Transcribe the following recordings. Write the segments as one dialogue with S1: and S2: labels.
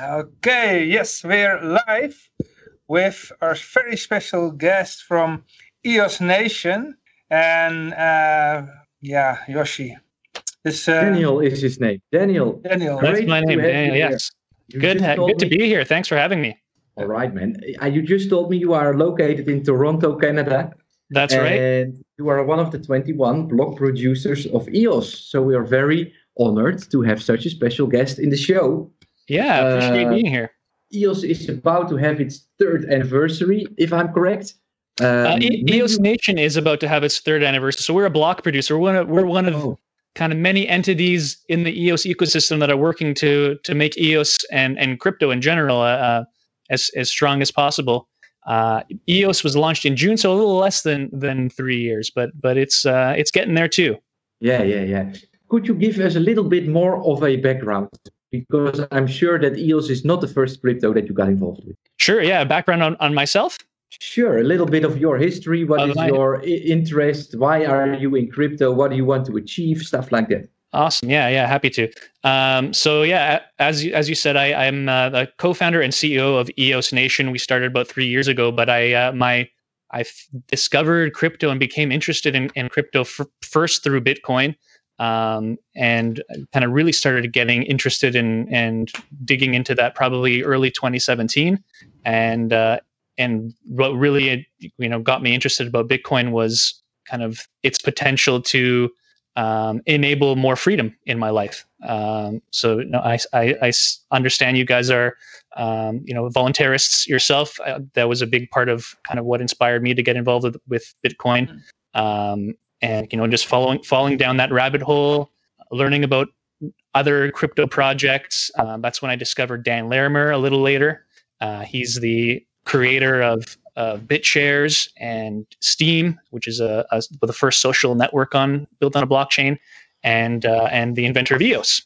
S1: Okay, yes, we're live with our very special guest from EOS Nation. And uh, yeah, Yoshi.
S2: This, uh, Daniel is his name. Daniel.
S1: Daniel.
S3: That's my name, Daniel, yes. You good good to be here. Thanks for having me.
S2: All right, man. Uh, you just told me you are located in Toronto, Canada.
S3: That's and right.
S2: And you are one of the 21 block producers of EOS. So we are very honored to have such a special guest in the show.
S3: Yeah, appreciate uh, being here.
S2: EOS is about to have its third anniversary, if I'm correct.
S3: Um, uh, e- EOS Nation is about to have its third anniversary. So we're a block producer. We're one of, we're one of oh. kind of many entities in the EOS ecosystem that are working to to make EOS and and crypto in general uh, uh as as strong as possible. Uh, EOS was launched in June, so a little less than than three years, but but it's uh, it's getting there too.
S2: Yeah, yeah, yeah. Could you give us a little bit more of a background? Because I'm sure that EOS is not the first crypto that you got involved with.
S3: Sure, yeah. Background on, on myself?
S2: Sure, a little bit of your history. What is my... your interest? Why are you in crypto? What do you want to achieve? Stuff like that.
S3: Awesome. Yeah, yeah, happy to. Um, so yeah, as you, as you said, I, I'm uh, the co-founder and CEO of EOS Nation. We started about three years ago, but I uh, my I discovered crypto and became interested in, in crypto f- first through Bitcoin um, and kind of really started getting interested in and digging into that probably early 2017 and uh, and what really you know got me interested about bitcoin was kind of its potential to um, enable more freedom in my life. Um, so you know, I, I, I, understand you guys are um, you know voluntarists yourself. Uh, that was a big part of kind of what inspired me to get involved with, with bitcoin. Mm-hmm. um, and you know just following falling down that rabbit hole learning about other crypto projects um, that's when i discovered dan larimer a little later uh, he's the creator of uh, BitShares and Steem, which is a, a, the first social network on built on a blockchain, and uh, and the inventor of EOS.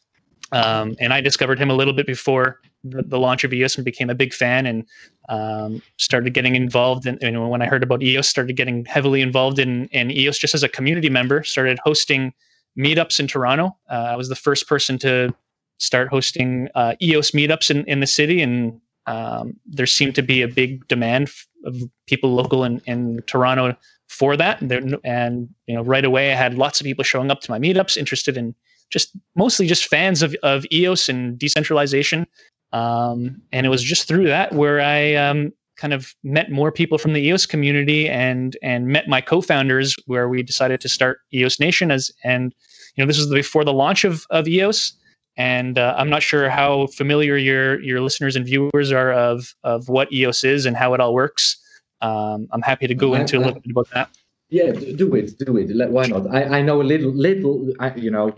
S3: Um, and I discovered him a little bit before the, the launch of EOS and became a big fan and um, started getting involved in, you know, when I heard about EOS, started getting heavily involved in, in EOS just as a community member, started hosting meetups in Toronto. Uh, I was the first person to start hosting uh, EOS meetups in, in the city. And um, there seemed to be a big demand of people local in, in Toronto for that. And, there, and, you know, right away I had lots of people showing up to my meetups, interested in just mostly just fans of, of EOS and decentralization. Um, and it was just through that where I um, kind of met more people from the EOS community and and met my co-founders where we decided to start EOS Nation as and you know this was before the launch of of EOS and uh, I'm not sure how familiar your your listeners and viewers are of of what EOS is and how it all works. Um, I'm happy to go into a little bit about that.
S2: Yeah, do it, do it. Why not? I, I know a little, little. I, you know,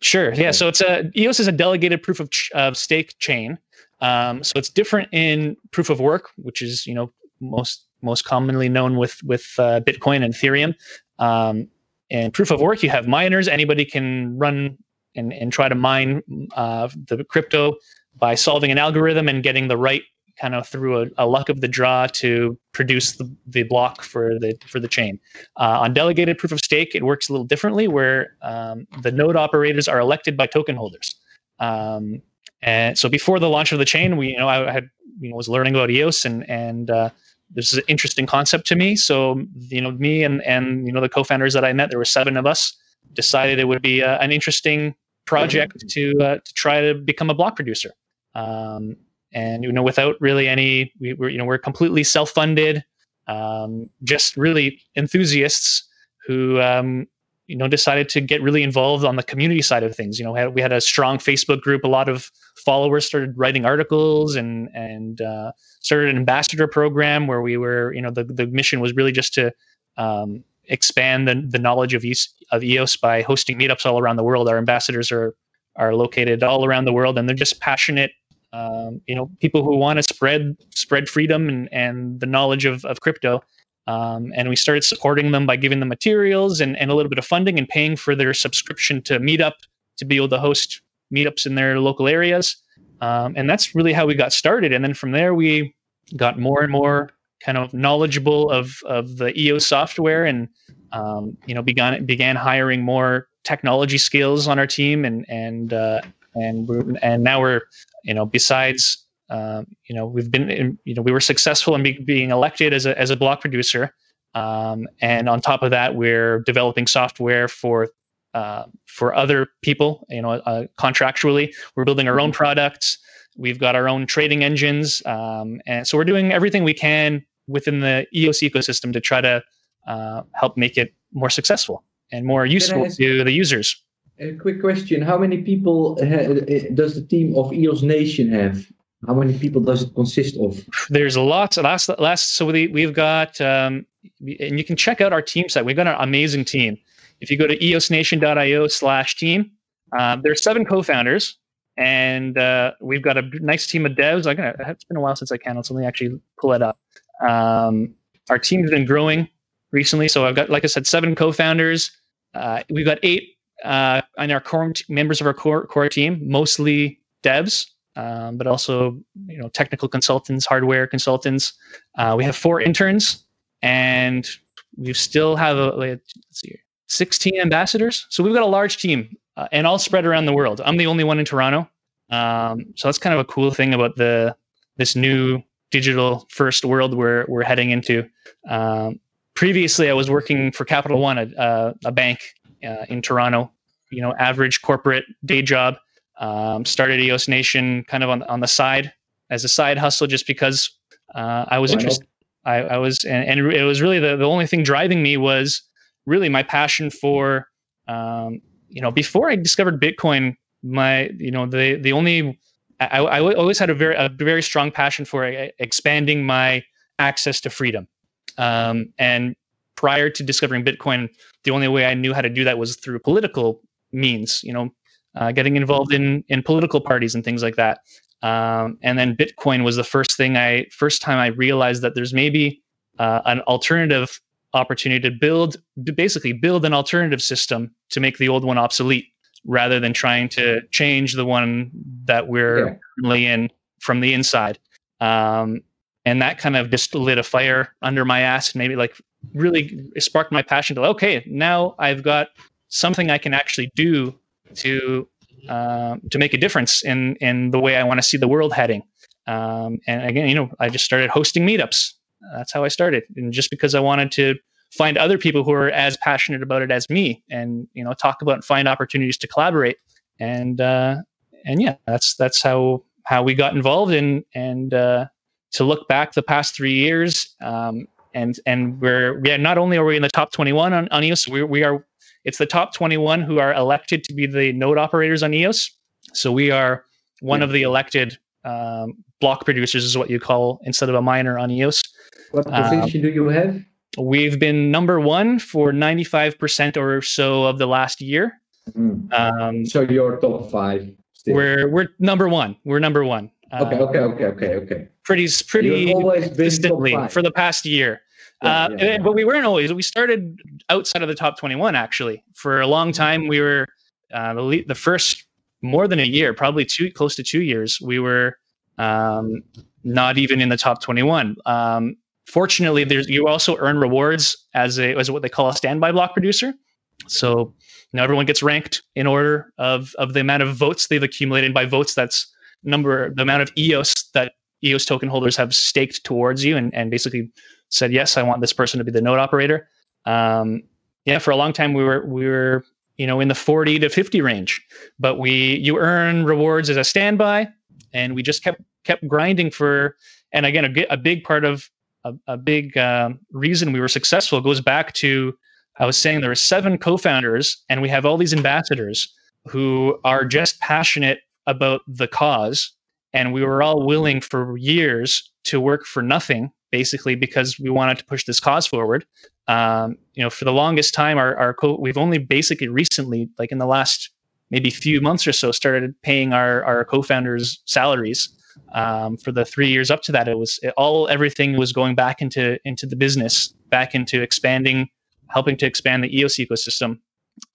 S3: Sure. Yeah. So it's a EOS is a delegated proof of, ch- of stake chain. Um, so it's different in proof of work, which is you know most most commonly known with with uh, Bitcoin and Ethereum. Um, and proof of work, you have miners. Anybody can run and, and try to mine uh, the crypto by solving an algorithm and getting the right kind of through a, a, luck of the draw to produce the, the block for the for the chain. Uh, on delegated proof of stake, it works a little differently, where um, the node operators are elected by token holders. Um, and so before the launch of the chain, we you know I had you know was learning about EOS and and uh, this is an interesting concept to me. So you know me and and you know the co-founders that I met, there were seven of us, decided it would be uh, an interesting project to uh, to try to become a block producer. Um, and you know without really any we were you know we're completely self-funded um, just really enthusiasts who um, you know decided to get really involved on the community side of things. You know we had, a strong facebook group. A lot of followers started writing articles and and uh, started an ambassador program where we were you know the, the mission was really just to um, expand the, the knowledge of, EOS, of EOS by hosting meetups all around the world. Our ambassadors are are located all around the world and they're just passionate um, you know people who want to spread spread freedom and, and the knowledge of, of crypto um, and we started supporting them by giving them materials and, and a little bit of funding and paying for their subscription to meetup to be able to host meetups in their local areas. Um, and that's really how we got started. And then from there we got more and more kind of knowledgeable of, of the EO software and um, you know began began hiring more technology skills on our team and and uh, and and now we're you know besides um, you know, we've been, in, you know, we were successful in be, being elected as a as a block producer, um, and on top of that, we're developing software for uh, for other people. You know, uh, contractually, we're building our own mm-hmm. products. We've got our own trading engines, um, and so we're doing everything we can within the EOS ecosystem to try to uh, help make it more successful and more useful to the users.
S2: A quick question: How many people ha- does the team of EOS Nation have? How many people does it consist of?
S3: There's lots. Last, last. So we, we've got, um, and you can check out our team site. We've got an amazing team. If you go to eosnation.io/slash team, uh, there's seven co-founders, and uh, we've got a nice team of devs. I'm gonna. It's been a while since I can. Let me actually pull it up. Um, our team's been growing recently, so I've got, like I said, seven co-founders. Uh, we've got eight uh, on our core members of our core core team, mostly devs, um, but also you know technical consultants, hardware consultants. Uh, we have four interns, and we still have a, let's see, 16 ambassadors. So we've got a large team, uh, and all spread around the world. I'm the only one in Toronto, um, so that's kind of a cool thing about the this new digital first world we're we're heading into. Um, previously, I was working for Capital One, a, a bank uh, in Toronto. You know, average corporate day job. Um, started EOS Nation kind of on on the side as a side hustle, just because uh, I was interested. I, I, was, and, and, it was really the, the only thing driving me was really my passion for, um, you know, before I discovered Bitcoin, my, you know, the the only I, I always had a very a very strong passion for expanding my access to freedom. Um, and prior to discovering Bitcoin, the only way I knew how to do that was through political means. You know, uh, getting involved in in political parties and things like that. Um, and then Bitcoin was the first thing I first time I realized that there's maybe uh, an alternative opportunity to build basically build an alternative system to make the old one obsolete rather than trying to change the one that we're yeah. currently in from the inside. Um, and that kind of just lit a fire under my ass and maybe like really sparked my passion to okay now i've got something i can actually do to uh, to make a difference in in the way i want to see the world heading. Um, and again you know i just started hosting meetups. That's how i started. And just because i wanted to find other people who are as passionate about it as me and you know talk about and find opportunities to collaborate. And uh, and yeah that's that's how how we got involved in and uh, to look back the past three years um, and and we're yeah not only are we in the top 21 on, on eos we, we are it's the top 21 who are elected to be the node operators on eos so we are one of the elected um, block producers is what you call instead of a miner on eos
S2: what position um, do you have
S3: We've been number one for 95% or so of the last year.
S2: Mm. Um, so you're top five.
S3: Still. We're we're number one. We're number one.
S2: Okay, okay, okay, okay, okay.
S3: Pretty pretty consistently for the past year. Yeah, uh, yeah, yeah. But we weren't always. We started outside of the top 21 actually. For a long time, we were uh, the the first more than a year, probably two close to two years. We were um, not even in the top 21. Um, fortunately, there's you also earn rewards as a as what they call a standby block producer. So now everyone gets ranked in order of of the amount of votes they've accumulated by votes that's number the amount of EOS that EOS token holders have staked towards you and, and basically said yes, I want this person to be the node operator. Um, yeah, for a long time we were we were you know in the 40 to 50 range, but we you earn rewards as a standby, and we just kept kept grinding for. And again, a, a big part of a, a big uh, reason we were successful goes back to I was saying there are seven co-founders, and we have all these ambassadors who are just passionate about the cause, and we were all willing for years to work for nothing, basically because we wanted to push this cause forward. Um, you know, for the longest time, our our co- we've only basically recently, like in the last maybe few months or so, started paying our our co-founders salaries um, for the three years up to that, it was it, all everything was going back into into the business, back into expanding, helping to expand the EOS ecosystem.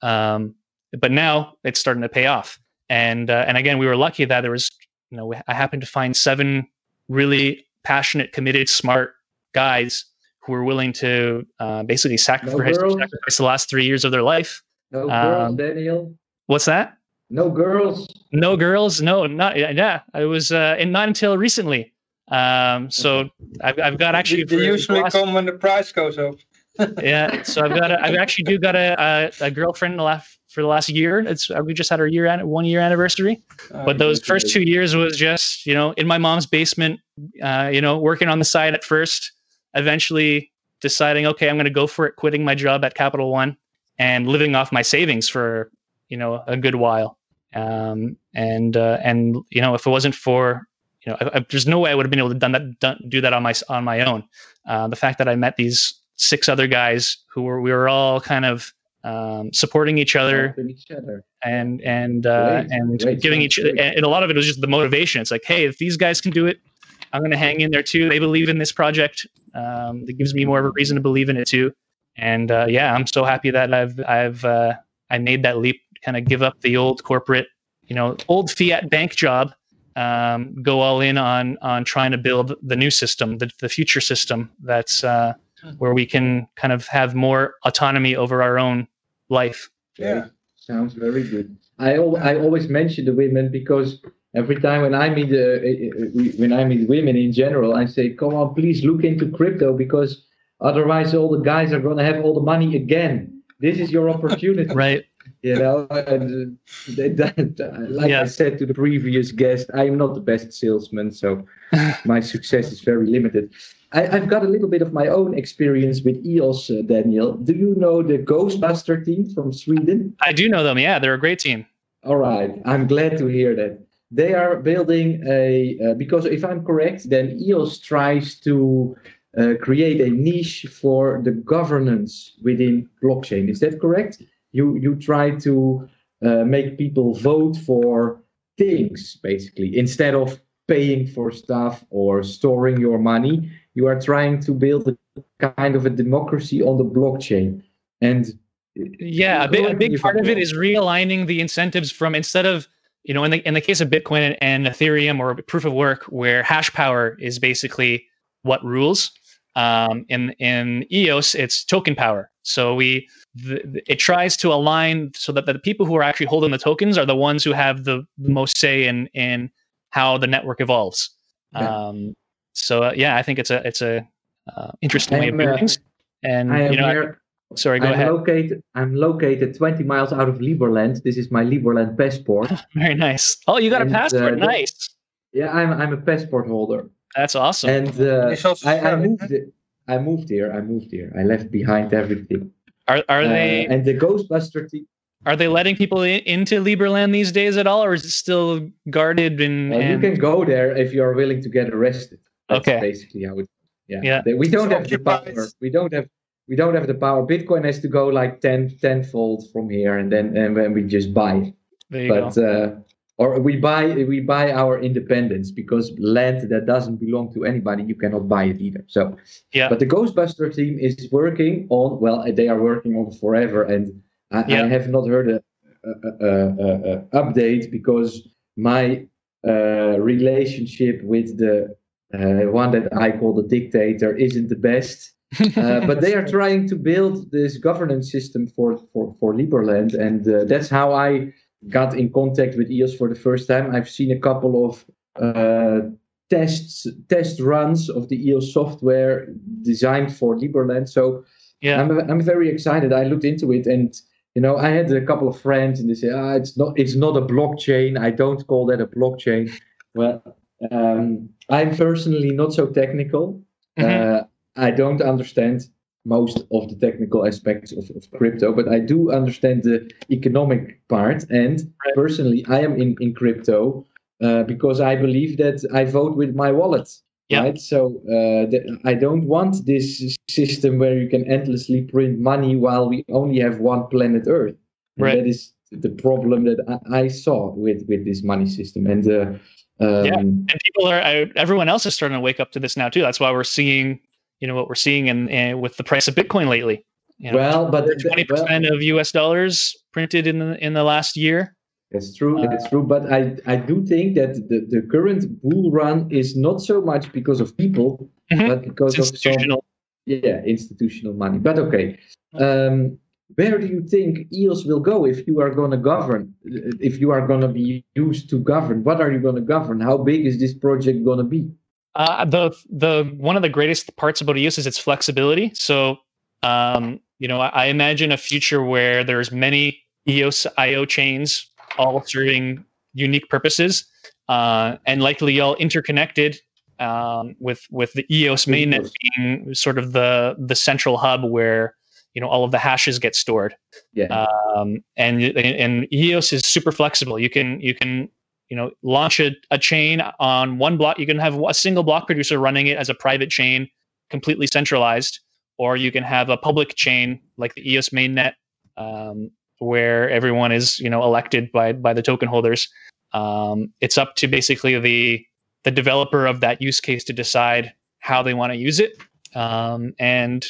S3: Um, but now it's starting to pay off, and uh, and again, we were lucky that there was you know I happened to find seven really passionate, committed, smart guys who were willing to uh, basically sacrifice, no sacrifice the last three years of their life.
S2: No girls, um, Daniel.
S3: What's that?
S2: No girls.
S3: No girls. No, not yeah. I was uh, and not until recently. Um, so I've, I've got actually.
S1: They usually
S3: last-
S1: come when the price goes up.
S3: yeah, so I've got a, I've actually do got a, a, a girlfriend in the last, for the last year. It's uh, we just had our year one year anniversary.
S1: Uh,
S3: But those first two years was just you know in my mom's basement, uh, you know working on the side at first. Eventually deciding, okay, I'm going to go for it, quitting my job at Capital One and living off my savings for you know a good while. Um, and uh, and you know if it wasn't for you know I, I, there's no way I would have been able to done that done, do that on my on my own. Uh, the fact that I met these six other guys who were we were all kind of um, supporting each other
S2: each other.
S3: and and uh,
S2: Great,
S3: and
S2: great,
S3: giving each
S2: great.
S3: and a lot of it was just the motivation. It's like, hey, if these guys can do it, I'm going to hang in there too. They believe in this project. Um, that gives me more of a reason to believe in it too. And uh, yeah, I'm so happy that I've I've uh, I made that leap, kind of give up the old corporate, you know, old fiat bank job, um, go all in on on trying to build the new system, the the future system that's uh, where we can kind of have more autonomy over our own life.
S1: Yeah.
S2: Sounds very good. I al- I always mention the women because every time when I meet uh, uh, uh, when I meet women in general, I say, "Come on, please look into crypto because otherwise all the guys are gonna have all the money again. This is your opportunity."
S3: Right.
S2: You know, and uh, that, that- like I said to the previous guest, I am not the best salesman, so my success is very limited. I, I've got a little bit of my own experience with EOS, uh, Daniel. Do you know the Ghostbuster team from Sweden?
S3: I do know them. Yeah, they're a great team.
S2: All right, I'm glad to hear that. They are building a uh, because if I'm correct, then EOS tries to uh, create a niche for the governance within blockchain. Is that correct? You you try to uh, make people vote for things basically instead of paying for stuff or storing your money. You are trying to build a kind of a democracy on the blockchain, and
S3: Yeah, a big, a big part of it is realigning the incentives from instead of you know in the in the case of Bitcoin and, and Ethereum or proof of work, where hash power is basically what rules. Um, in in EOS, it's token power. So we the, the- it tries to align so that the people who are actually holding the tokens are the ones who have the, the most say in in how the network evolves.
S2: Yeah.
S3: Um, so uh, yeah, I think it's a it's a uh, interesting way of
S2: I'm,
S3: doing
S2: uh,
S3: things. And
S2: I am
S3: you know, I-
S2: here.
S3: sorry, go
S2: I'm
S3: ahead.
S2: located. I'm located 20 miles out of Liberland. This is my Liberland passport.
S3: Very nice. Oh, you got a
S2: And, uh,
S3: passport.
S2: the-
S3: nice.
S2: yeah, I'm I'm a passport holder,
S3: That's awesome.
S2: and uh,
S1: also
S2: I, I moved. I moved here. I moved here. I left behind everything.
S3: Are are
S2: Uh,
S3: they
S2: and the Ghostbuster team?
S3: are they letting people in, into Liberland these days at all, or is it still guarded and,
S2: Uh, you can go there if you are willing to get arrested. That's
S3: Okay.
S2: basically how it. Yeah.
S3: Yeah.
S2: We don't
S1: It's
S2: have the power. We don't have. We don't have the power. Bitcoin has to go like 10 tenfold from here, and then and then we just buy. it.
S3: there you
S2: but
S3: go.
S2: uh, or we buy we buy our independence because land that doesn't belong to anybody you cannot buy it either so
S3: Yeah.
S2: but the ghostbuster team is working on well they are working on forever and i,
S3: Yeah.
S2: I have not heard a, a, a, a, a update because my uh, relationship with the one that i call the dictator isn't the best uh, but they are trying to build this governance system for for for Liberland, and uh, that's how I got in contact with EOS for the first time. I've seen a couple of uh, tests, test runs of the EOS software designed for Liberland. So
S3: yeah.
S2: I'm I'm very excited. I looked into it, and you know, I had a couple of friends, and they say, "Ah, it's not it's not a blockchain. I don't call that a blockchain." Well, um, I'm personally not so technical.
S3: Mhm.
S2: Uh, I don't understand most of the technical aspects of, of crypto, but I do understand the economic part. And personally, I am in, in crypto uh, because I believe that I vote with my wallet.
S3: Yeah.
S2: Right. So uh, th- I don't want this system where you can endlessly print money while we only have one planet Earth. And
S3: Right.
S2: That is the problem that I, I saw with, with this money system. And uh, um,
S3: Yeah. and people are I, everyone else is starting to wake up to this now too. That's why we're seeing you know what we're seeing in, in with the price of Bitcoin lately. You know,
S2: well, but
S3: twenty
S2: well,
S3: percent of U.S. dollars printed in the in the last year.
S2: That's true.
S3: Uh,
S2: That's true. But I, I do think that the, the current bull run is not so much because of people,
S3: Mhm.
S2: but because
S3: It's
S2: of some
S3: institutional.
S2: yeah institutional money. But okay. Um, where do you think EOS will go if you are going to govern? If you are going to be used to govern, what are you going to govern? How big is this project going to be?
S3: Uh, the the one of the greatest parts about EOS is its flexibility. So, um, you know, I, I, imagine a future where there's many EOS IO chains all serving unique purposes, uh, and likely all interconnected um, with with the EOS mainnet being sort of the the central hub where you know all of the hashes get stored.
S2: Yeah.
S3: Um, and and EOS is super flexible. You can you can you know launch a, a chain on one block. You can have a single block producer running it as a private chain, completely centralized, or you can have a public chain like the EOS mainnet, um, where everyone is you know elected by by the token holders. Um, it's up to basically the the developer of that use case to decide how they want to use it. Um, and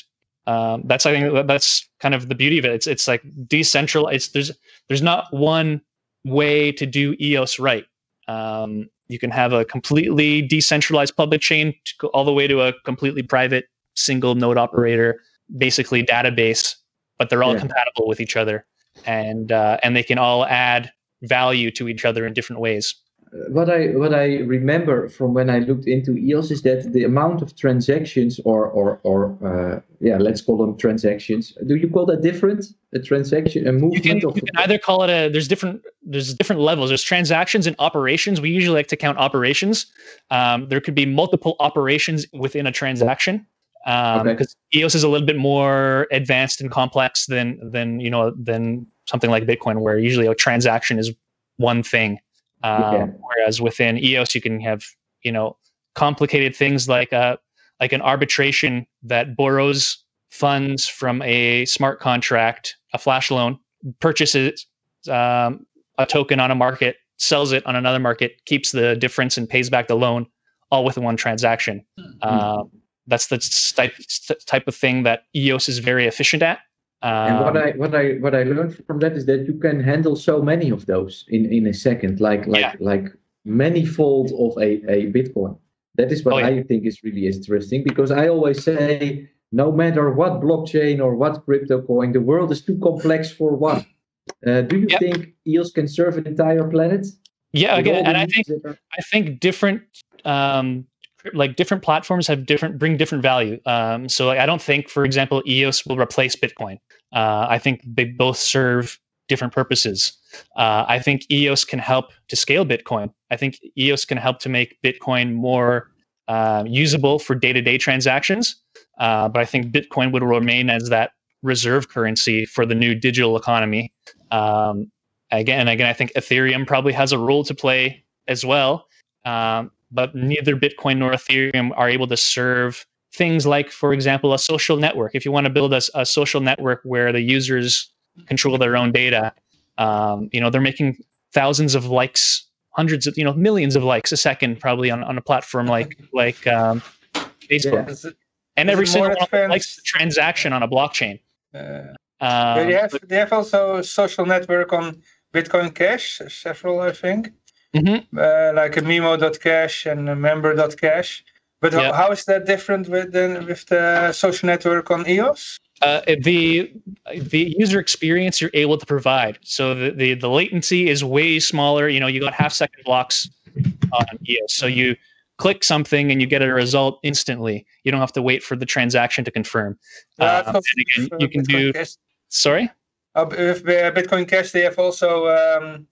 S3: um, that's I think that's kind of the beauty of it. It's it's like decentralized. It's, there's there's not one way to do EOS right. Um, you can have a completely decentralized public chain all the way to a completely private single node operator, basically database, but they're all yeah. compatible with each other, and uh, and they can all add value to each other in different ways
S2: what I what I remember from when I looked into EOS is that the amount of transactions or or or uh, yeah, let's call them transactions. Do you call that different? A transaction, a movement?
S3: You can, you can either call it a. There's different. There's different levels. There's transactions and operations. We usually like to count operations. Um, there could be multiple operations within a transaction because um, okay. EOS is a little bit more advanced and complex than than you know than something like Bitcoin, where usually a transaction is one thing. Um, Whereas within EOS, you can have you know complicated things like a uh, like an arbitration that borrows funds from a smart contract, a flash loan, purchases um, a token on a market, sells it on another market, keeps the difference and pays back the loan, all within one transaction. Mm-hmm. Um, that's the type type of thing that EOS is very efficient at.
S2: Um, and what I what I what I learned from that is that you can handle so many of those in in a second, like like yeah. like many fold of a a Bitcoin. That is what oh, yeah. I think is really interesting because I always say no matter what blockchain or what crypto coin, the world is too complex for one. Uh, do you yep. think EOS can serve an entire planet?
S3: Yeah, again, and I think I think different um, like different platforms have different bring different value. Um, so like, I don't think, for example, EOS will replace Bitcoin. Uh, I think they both serve different purposes. Uh, I think EOS can help to scale Bitcoin. I think EOS can help to make Bitcoin more uh, usable for day-to-day transactions. Uh, but I think Bitcoin would remain as that reserve currency for the new digital economy. Um, again, again, I think Ethereum probably has a role to play as well. Um, but neither Bitcoin nor Ethereum are able to serve things like, for example, a social network. If you want to build a, a social network where the users control their own data, um, you know, they're making thousands of likes, hundreds of, you know, millions of likes a second, probably on, on a platform like like um, Facebook. Yeah. and every single one likes the transaction on a blockchain.
S1: Uh, um, they have they have also a social network on Bitcoin Cash, several I think mm-hmm. uh, like a memo.cash and a member.cash. But yeah. how, how is that different with the, with the social network on EOS?
S3: Uh, the the user experience you're able to provide. So the, the the latency is way smaller. You know, you got half second blocks on EOS. So you click something and you get a result instantly. You don't have to wait for the transaction to confirm. Uh, and again, you can Bitcoin do. Cash. Sorry.
S1: Uh, with Bitcoin Cash, they have also um,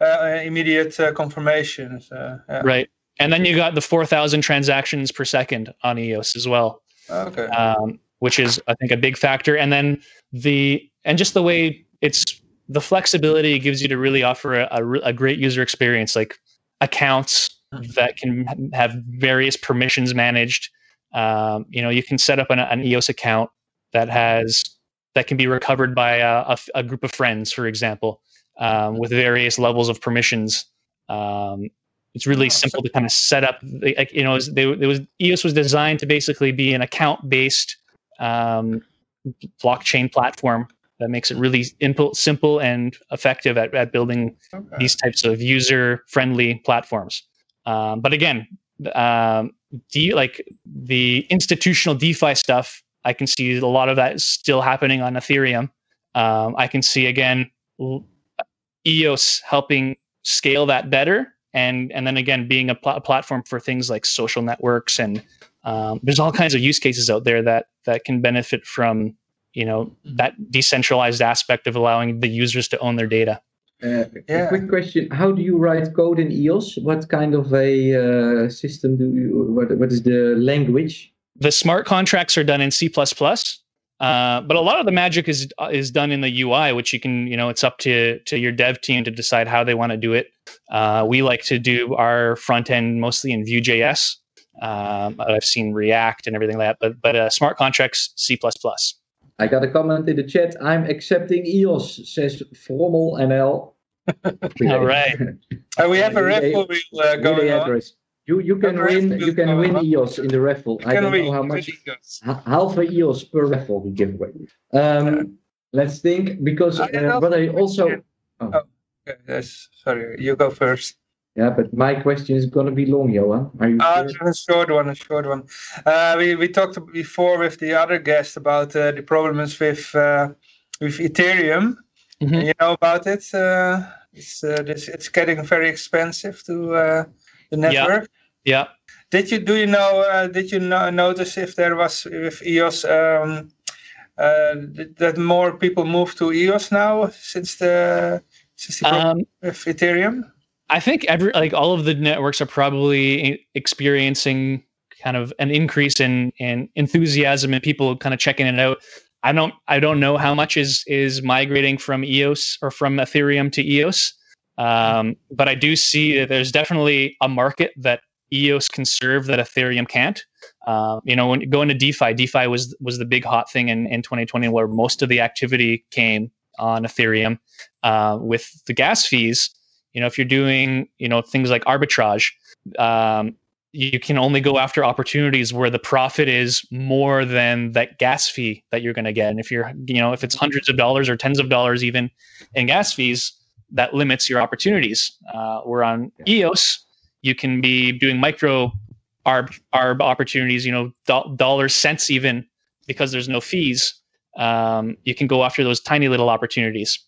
S1: uh, immediate uh, confirmation. So,
S3: yeah. Right. And then you got the 4,000 transactions per second on EOS as well.
S1: Okay.
S3: Um, which is, I think, a big factor. And then the, and just the way it's, the flexibility it gives you to really offer a, a, a great user experience, like accounts that can have various permissions managed. Um, you know, you can set up an, an, EOS account that has that can be recovered by a, a, a group of friends, for example um, with various levels of permissions. Um, it's really simple to kind of set up. You know, it was EOS was designed to basically be an account-based um, blockchain platform that makes it really simple, simple and effective at, at building okay. these types of user-friendly platforms. Um, but again, um, de- like the institutional DeFi stuff, I can see a lot of that is still happening on Ethereum. Um, I can see again EOS helping scale that better, and and then again being a, pl- platform for things like social networks and um, there's all kinds of use cases out there that that can benefit from you know mm-hmm. that decentralized aspect of allowing the users to own their data.
S2: Uh, yeah. A quick question: How do you write code in EOS? What kind of a uh, system do you? What What is the language?
S3: The smart contracts are done in C++, uh, but a lot of the magic is is done in the UI, which you can, you know, it's up to to your dev team to decide how they want to do it. Uh, we like to do our front end mostly in Vue.js. Um, I've seen React and everything like that, but but uh, smart contracts C++.
S2: I got a comment in the chat. I'm accepting EOS, says Frommel NL.
S3: All right.
S1: Uh, we have a raffle wheel uh, going on.
S2: You you can win you can win EOS in the raffle. I don't know how much. Half a EOS per raffle we give away. Um. Let's think because uh, but I also.
S1: Oh. oh yes, sorry. You go first.
S2: Yeah, but my question is going to be long, Johan. Are you uh,
S1: sure? A short one, a short one. Uh, we, we talked before with the other guest about uh, the problems with uh, with Ethereum. Mm-hmm. You know about it? Uh, it's uh, this, it's getting very expensive to uh, the network.
S3: Yeah. yeah.
S1: Did you do you know? Uh, did you no- notice if there was with EOS um, uh, that more people move to EOS now since the since the um, with Ethereum?
S3: I think every like all of the networks are probably experiencing kind of an increase in in enthusiasm and people kind of checking it out. I don't I don't know how much is is migrating from EOS or from Ethereum to EOS, um, but I do see that there's definitely a market that EOS can serve that Ethereum can't. Uh, you know, when you go into DeFi, DeFi was was the big hot thing in, in 2020 where most of the activity came on Ethereum. Uh, with the gas fees, you know, if you're doing, you know, things like arbitrage, um, you can only go after opportunities where the profit is more than that gas fee that you're going to get. And if you're, you know, if it's hundreds of dollars or tens of dollars even in gas fees, that limits your opportunities. Uh, where on EOS, you can be doing micro arb, arb opportunities, you know, do- dollars, cents even, because there's no fees. Um, you can go after those tiny little opportunities.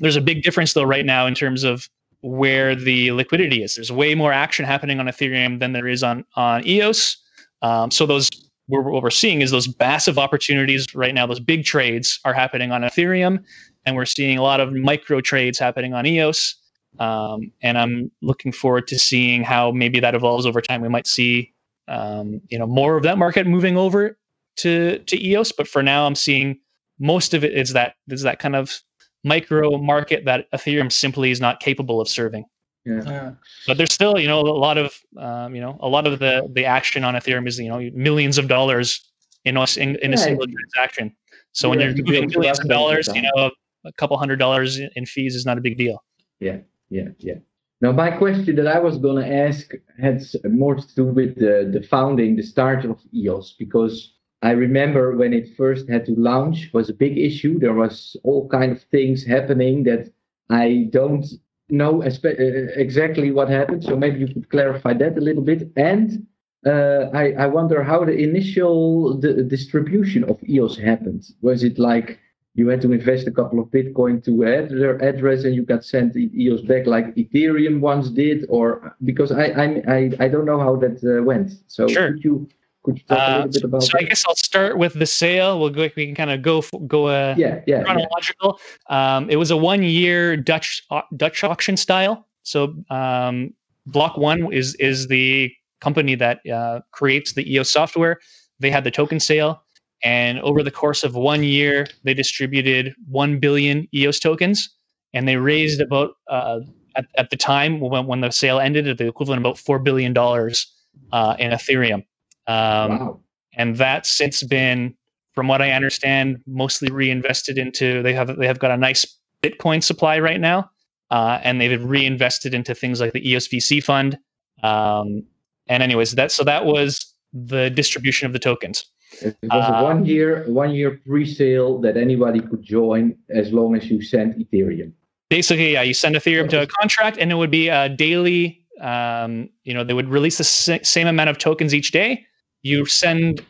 S3: There's a big difference though right now in terms of where the liquidity is. There's way more action happening on Ethereum than there is on on EOS. Um, so those what we're seeing is those massive opportunities right now. Those big trades are happening on Ethereum, and we're seeing a lot of micro trades happening on EOS. Um, and I'm looking forward to seeing how maybe that evolves over time. We might see um, you know more of that market moving over to to EOS, but for now, I'm seeing most of it is that is that kind of micro market that Ethereum simply is not capable of serving.
S2: Yeah. yeah.
S3: But there's still, you know, a lot of, um, you know, a lot of the the action on Ethereum is, you know, millions of dollars in a, in, in a single transaction. So yeah, when you're doing millions of dollars, you know, a couple hundred dollars in fees is not a big deal.
S2: Yeah, yeah, yeah. Now, my question that I was going to ask had more to do with the, the founding, the start of EOS, because I remember when it first had to launch was a big issue. There was all kind of things happening that I don't know uh, exactly what happened. So maybe you could clarify that a little bit. And uh, I, I wonder how the initial the distribution of EOS happened. Was it like you had to invest a couple of Bitcoin to add their address and you got sent EOS back like Ethereum once did? Or because I I I, I don't know how that uh, went. So
S3: sure.
S2: could you could you talk uh, a little bit about
S3: so
S2: that?
S3: I guess I'll start with the sale. We'll go. We can kind of go go uh,
S2: yeah, yeah,
S3: chronological. Yeah. Um, it was a one year Dutch uh, Dutch auction style. So um, Block One is is the company that uh, creates the EOS software. They had the token sale, and over the course of one year, they distributed one billion EOS tokens, and they raised about uh, at, at the time when, when the sale ended, the equivalent of about four billion dollars uh, in Ethereum. Um, wow. And that's since been, from what I understand, mostly reinvested into. They have they have got a nice Bitcoin supply right now, uh, and they've reinvested into things like the EOSVC fund. Um, and anyways, that so that was the distribution of the tokens.
S2: It was a one year one year pre-sale that anybody could join as long as you sent Ethereum.
S3: Basically, yeah, you send Ethereum to a contract, and it would be a daily. Um, you know, they would release the same amount of tokens each day, you send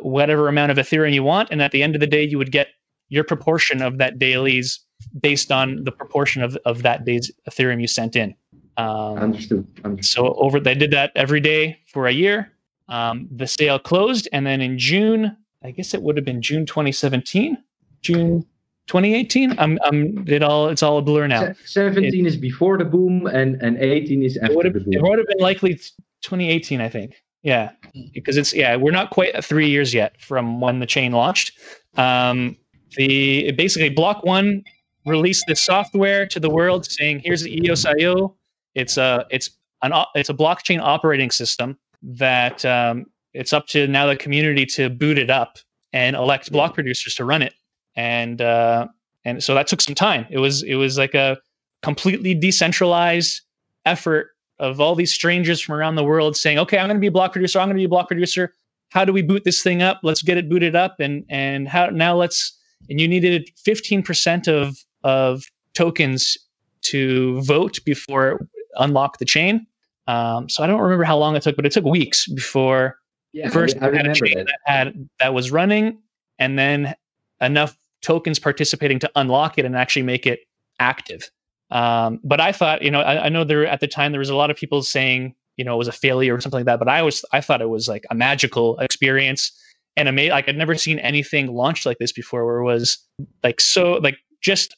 S3: whatever amount of Ethereum you want, and at the end of the day, you would get your proportion of that daily's based on the proportion of, of that day's Ethereum you sent in.
S2: Um, Understood. Understood.
S3: So over they did that every day for a year. Um, the sale closed, and then in June, I guess it would have been June 2017, June 2018. I'm, I'm it all it's all a blur now.
S2: 17 it, is before the boom, and and 18 is after the boom.
S3: It would have been likely 2018, I think. Yeah, because it's yeah we're not quite three years yet from when the chain launched. Um, the basically block one released this software to the world saying here's the EOS.io. It's a it's an it's a blockchain operating system that um, it's up to now the community to boot it up and elect block producers to run it. And uh, and so that took some time. It was it was like a completely decentralized effort of all these strangers from around the world saying, "Okay, I'm going to be a block producer. I'm going to be a block producer. How do we boot this thing up? Let's get it booted up, and and how now let's." And you needed 15% of of tokens to vote before unlock the chain. Um, so I don't remember how long it took, but it took weeks before yeah, first I, I had a chain that. had that was running, and then enough tokens participating to unlock it and actually make it active. Um, but I thought, you know, I, I, know there at the time there was a lot of people saying, you know, it was a failure or something like that. But I was, I thought it was like a magical experience and amazing. Like I'd never seen anything launched like this before, where it was like so, like just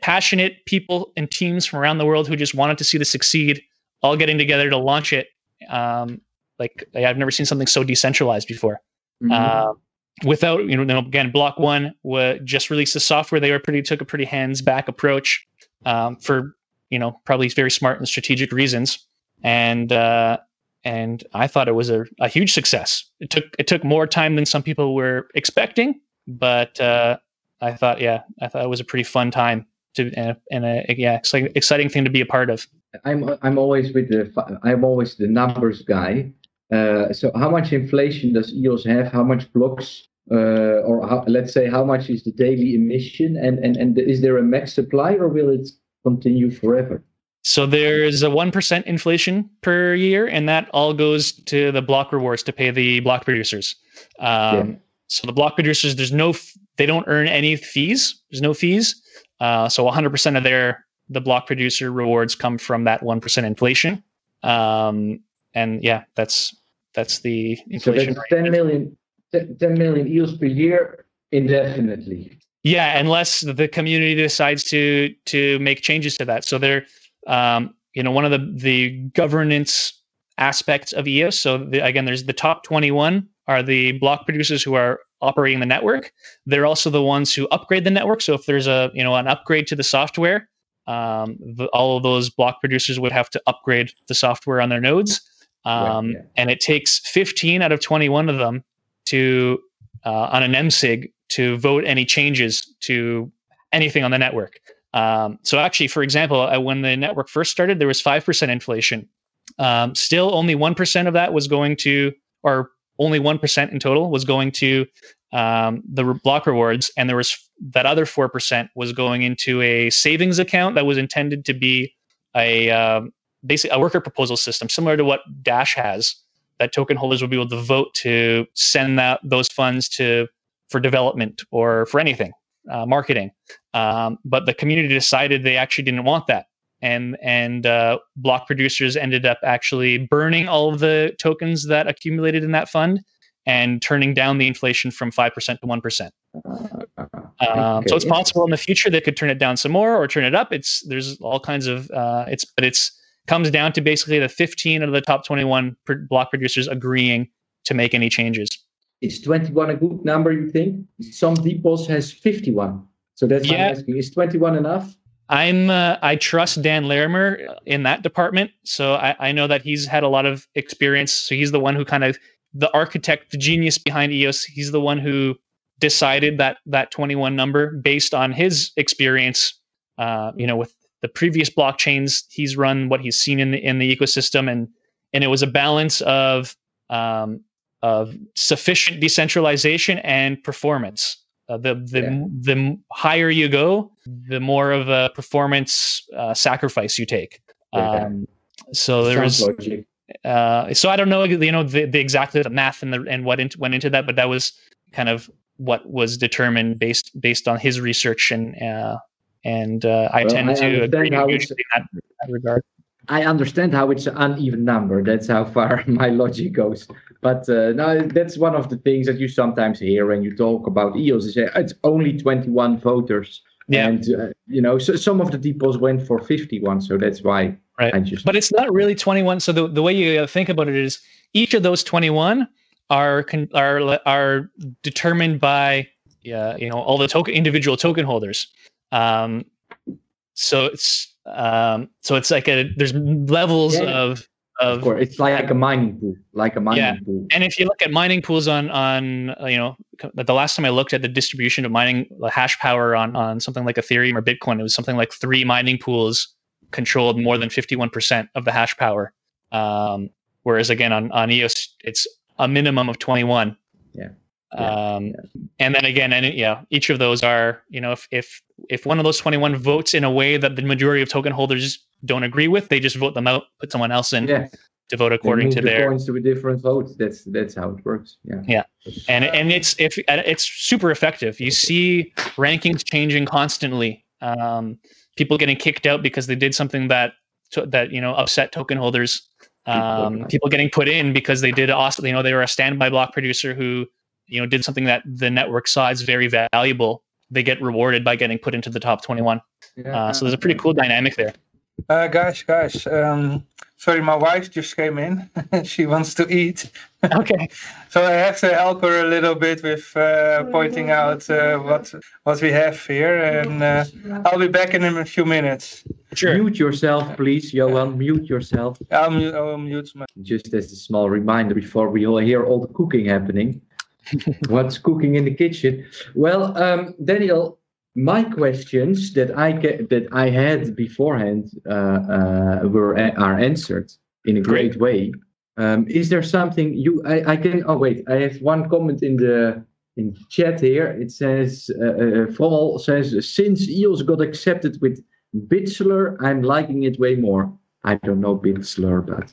S3: passionate people and teams from around the world who just wanted to see this succeed, all getting together to launch it. Um, like I've never seen something so decentralized before. Mm-hmm. Uh, without you know again block one was just released the software they were pretty took a pretty hands back approach um, for you know probably very smart and strategic reasons and uh, and i thought it was a, a huge success it took it took more time than some people were expecting but uh, i thought yeah i thought it was a pretty fun time to and a, and a yeah exciting, exciting thing to be a part of.
S2: I'm I'm always with the I'm always the numbers guy. Uh, so how much inflation does EOS have? How much blocks, uh, or how, let's say how much is the daily emission, and and and is there a max supply, or will it continue forever?
S3: So there's a one percent inflation per year, and that all goes to the block rewards to pay the block producers. Um, yeah. So the block producers, there's no, they don't earn any fees. There's no fees. Uh, so 100% of their the block producer rewards come from that 1% inflation. Um, and yeah, that's that's the inflation.
S2: So that's 10 million, 10 million EOS per year indefinitely.
S3: Yeah, unless the community decides to to make changes to that. So they're um, you know one of the the governance aspects of EOS. So the, again, there's the top 21 are the block producers who are operating the network. They're also the ones who upgrade the network. So if there's a you know an upgrade to the software, um, the, all of those block producers would have to upgrade the software on their nodes. Um, right, yeah. And it takes 15 out of 21 of them to uh, on an MSIG to vote any changes to anything on the network. Um, so actually, for example, uh, when the network first started, there was five percent inflation. Um, still, only one percent of that was going to, or only 1% in total was going to um, the block rewards and there was that other 4% was going into a savings account that was intended to be a um, basically a worker proposal system similar to what dash has that token holders would be able to vote to send that those funds to for development or for anything uh, marketing. Um, but the community decided they actually didn't want that and and uh, block producers ended up actually burning all of the tokens that accumulated in that fund and turning down the inflation from 5% to 1% um, so it's possible in the future they could turn it down some more or turn it up. It's there's all kinds of uh, it's but it's comes down to basically the 15 of the top 21 block producers agreeing to make any changes.
S2: Is 21 a good number you think? Some depots has 51 so that's yeah. i'm asking is 21 enough
S3: I'm uh, I trust Dan Larimer in that department, so I, I, know that he's had a lot of experience. So he's the one who kind of the architect, the genius behind EOS. He's the one who decided that that 21 number based on his experience. Uh, you know, with the previous blockchains he's run, what he's seen in the in the ecosystem, and and it was a balance of um, of sufficient decentralization and performance. Uh, the the yeah. the higher you go, the more of a performance uh, sacrifice you take. Um, so there is. Uh, so I don't know, you know, the, the exactly the math and the and what into, went into that, but that was kind of what was determined based based on his research and uh, and uh, I well, tend I to agree in that, that regard.
S2: I understand how it's an uneven number. That's how far my logic goes. But uh, no, that's one of the things that you sometimes hear when you talk about EOS. You say it's only 21 voters. Yeah. And, uh, you know, so some of the depots went for 51. So that's why
S3: right. Just. But it's not really 21. So the, the way you think about it is each of those 21 are are are determined by yeah, you know all the token individual token holders. Um, so it's um, so it's like a there's levels yeah. of of,
S2: of course, it's like a mining pool, like a mining yeah. pool.
S3: And if you look at mining pools on on you know the last time I looked at the distribution of mining the hash power on on something like Ethereum or Bitcoin, it was something like three mining pools controlled more than 51% of the hash power. Um, whereas again on on EOS, it's a minimum of 21.
S2: Yeah.
S3: Um, yeah. and then again, and yeah, each of those are, you know, if, if, if one of those 21 votes in a way that the majority of token holders don't agree with, they just vote them out, put someone else in yeah. to vote according to
S2: the
S3: their
S2: coins to a different vote. That's, that's how it works. Yeah.
S3: Yeah. And, and it's, if it's super effective, you see rankings changing constantly. Um, people getting kicked out because they did something that, that, you know, upset token holders. Um, people getting put in because they did awesome, you know, they were a standby block producer who you know did something that the network saw as very valuable, they get rewarded by getting put into the top 21. Yeah. Uh, so there's a pretty cool dynamic there.
S1: Uh, guys, guys, um, sorry, my wife just came in. she wants to eat.
S3: Okay.
S1: so I have to help her a little bit with uh, pointing out uh, what what we have here, and uh, I'll be back in a few minutes.
S2: Sure. Mute yourself, please, Johan. Mute yourself.
S1: I'll mute, I'll mute my.
S2: Just as a small reminder before we all hear all the cooking happening. what's cooking in the kitchen. Well, um, Daniel, my questions that I get, that I had beforehand uh, uh, were are answered in a great, great way. Um, is there something you I, I can? Oh wait, I have one comment in the in chat here. It says uh, uh, says since EOS got accepted with Bitsler, I'm liking it way more. I don't know Bitsler, but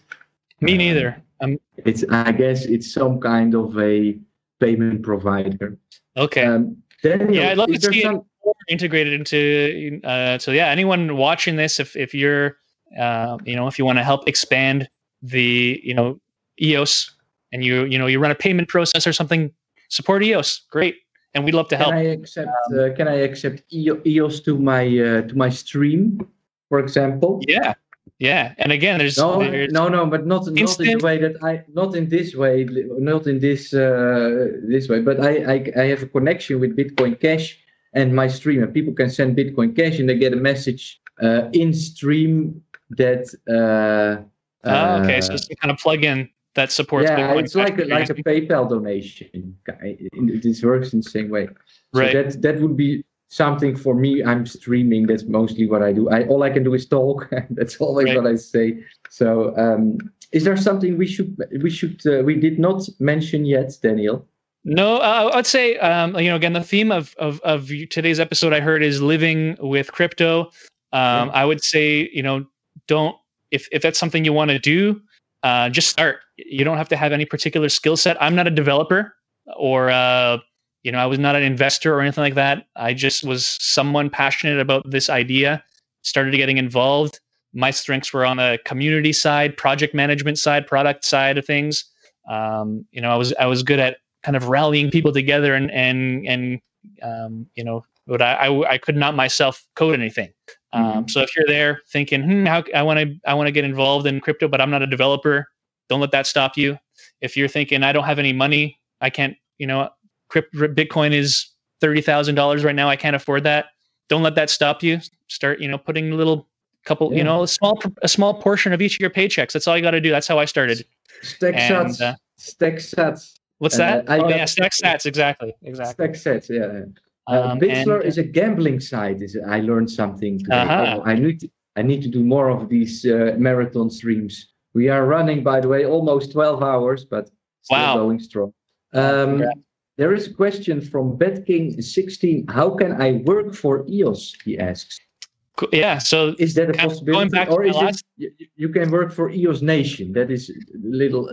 S3: me neither.
S2: Um, it's I guess it's some kind of a payment provider.
S3: Okay. Um, Daniel, yeah, I'd love to see some... it integrated into. Uh, so yeah, anyone watching this, if if you're, uh, you know, if you want to help expand the, you know, EOS, and you you know you run a payment process or something, support EOS. Great, and we'd love to help.
S2: Can I accept? Um, uh, can I accept EOS to my uh, to my stream, for example?
S3: Yeah, yeah, and again, there's
S2: no,
S3: there's
S2: no, no, but not not in the way that I not in this way, not in this uh, this way. But I, I I have a connection with Bitcoin Cash and my stream, and people can send Bitcoin Cash, and they get a message uh, in stream that. Uh,
S3: oh, okay, so it's kind of plug in that supports.
S2: Yeah, Bitcoin it's like a, like a PayPal donation. This works in the same way. So right. that that would be something for me. I'm streaming. That's mostly what i do. I all i can do is talk. That's always right. what i say. So um, is there something we should we should uh, we did not mention yet daniel?
S3: No uh, i'd say um, you know again the theme of, of of today's episode i heard is living with crypto. Um, yeah. i would say you know don't if if that's something you want to do uh, just start. You don't have to have any particular skill set. I'm not a developer or uh, you know, I was not an investor or anything like that. I just was someone passionate about this idea, started getting involved. My strengths were on the community side, project management side, product side of things. Um, you know, I was I was good at kind of rallying people together and and and um, you know, but I, I, I could not myself code anything. Um, mm-hmm. So if you're there thinking, hmm, how I want to I want to get involved in crypto, but I'm not a developer, don't let that stop you. If you're thinking I don't have any money, I can't, you know, Bitcoin is thirty thousand dollars right now. I can't afford that. Don't let that stop you. Start, you know, putting a little couple, yeah. you know, a small a small portion of each of your paychecks. That's all you got to do. That's how I started.
S2: Stack and, sats. Uh,
S3: stack
S2: sats.
S3: What's that? Uh, oh yeah, stack sets. Exactly. Exactly.
S2: Stack sets. Yeah. Uh, um, Bitsler is a gambling site. Is I learned something today. Uh-huh. Oh, I need to, I need to do more of these uh, marathon streams. We are running, by the way, almost 12 hours, but still wow. going strong. Um, there is a question from BetKing16. How can I work for EOS? He asks.
S3: Yeah, so
S2: is that a possibility, or is last... it you, can work for EOS Nation? That is a little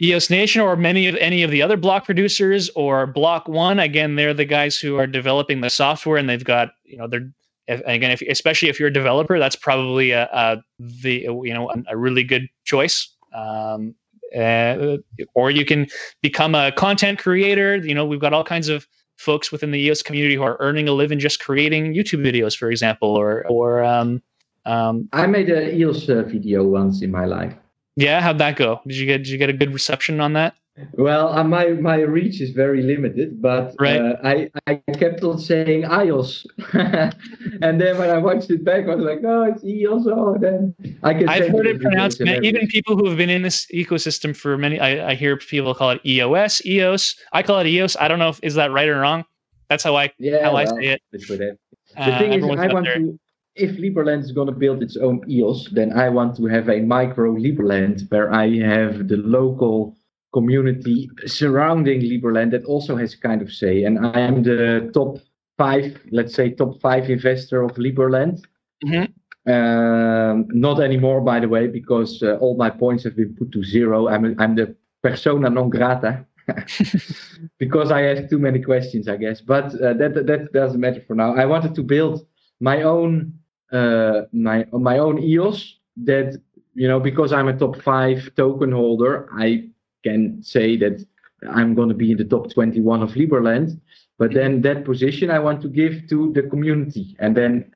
S3: EOS Nation or many of any of the other block producers or Block One. Again, they're the guys who are developing the software, and they've got you know they're if, again if, especially if you're a developer, that's probably a, a the you know a, a really good choice. Um, uh, or you can become a content creator. You know, we've got all kinds of folks within the EOS community who are earning a living just creating YouTube videos, for example, or or um,
S2: um, I made a EOS uh, video once in my life.
S3: Yeah, how'd that go? Did you get did you get a good reception on that?
S2: Well, uh, my my reach is very limited, but right. uh, I I kept on saying iOS, and then when I watched it back, I was like, oh, it's EOS. Oh, then
S3: I can. I've heard it pronounced. Even people who have been in this ecosystem for many, I, I hear people call it EOS, EOS. I call it EOS. I don't know if is that right or wrong. That's how I yeah, how well, I say it.
S2: The uh, thing is, I want there. to if Liberland is going to build its own EOS, then I want to have a micro Liberland where I have the local community surrounding Liberland that also has kind of say. And I am the top five, let's say, top five investor of Liberland. Mm-hmm. Um, not anymore, by the way, because uh, all my points have been put to zero. I'm, a, I'm the persona non grata. because I asked too many questions, I guess. But uh, that that doesn't matter for now. I wanted to build my own uh, my my own EOS that you know because I'm a top five token holder, I can say that I'm going to be in the top 21 of Liberland. But then that position I want to give to the community, and then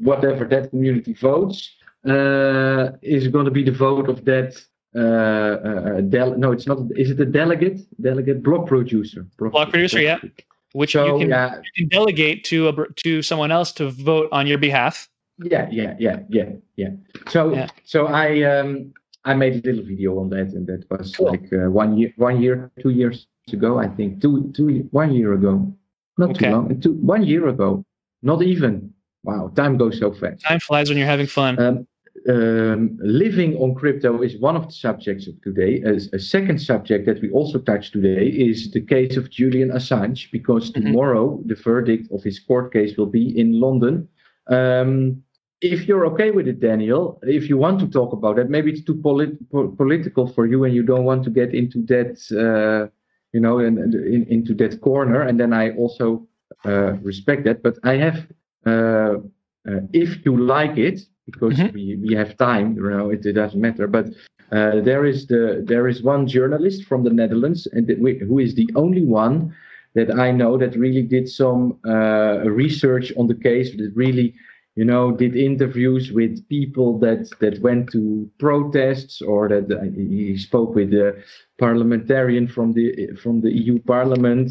S2: whatever that community votes uh, is going to be the vote of that. Uh, uh, del- no, it's not. Is it a delegate? Delegate block producer.
S3: Block, block producer, yeah which so, you, can, yeah. you can delegate to a, to someone else to vote on your behalf.
S2: Yeah, yeah, yeah, yeah, yeah. So yeah. so I um I made a little video on that, and that was cool. like uh, one year, one year, two years ago, I think, two two one year ago, not okay. too long, two one year ago, not even. Wow, time goes so fast.
S3: Time flies when you're having fun.
S2: Um, um, living on crypto is one of the subjects of today. As a second subject that we also touched today is the case of Julian Assange, because mm-hmm. tomorrow the verdict of his court case will be in London. Um, if you're okay with it, Daniel, if you want to talk about it, maybe it's too polit- po- political for you and you don't want to get into that, uh, you know, in, in, into that corner. And then I also uh, respect that. But I have, uh, uh if you like it, because mm-hmm. we, we have time. You know, it, it doesn't matter. But uh, there is the there is one journalist from the Netherlands, and who is the only one that I know that really did some uh, research on the case. That really, you know, did interviews with people that that went to protests or that uh, he spoke with the parliamentarian from the from the EU Parliament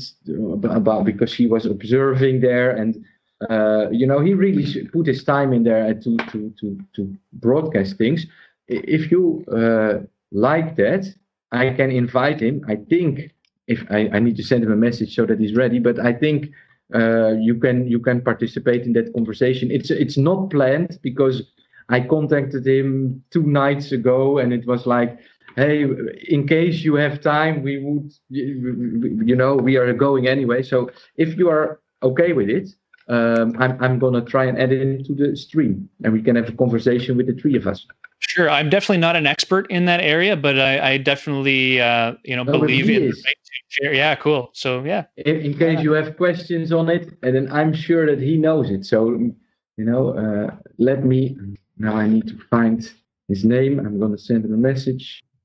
S2: about because he was observing there and uh, you know, he really put his time in there to to to to broadcast things. If you uh, like that, I can invite him. I think if I, I need to send him a message so that he's ready, but I think uh, you can you can participate in that conversation. It's it's not planned because I contacted him two nights ago, and it was like, hey, in case you have time, we would, you know, we are going anyway. So if you are okay with it, um, I'm, I'm going to try and add it into the stream and we can have a conversation with the three of us.
S3: Sure. I'm definitely not an expert in that area, but I, I definitely, uh, you know, no, believe in right share. Yeah, cool. So, yeah.
S2: In, in case yeah. you have questions on it, and then I'm sure that he knows it. So, you know, uh, let me, now I need to find his name. I'm going to send him a message.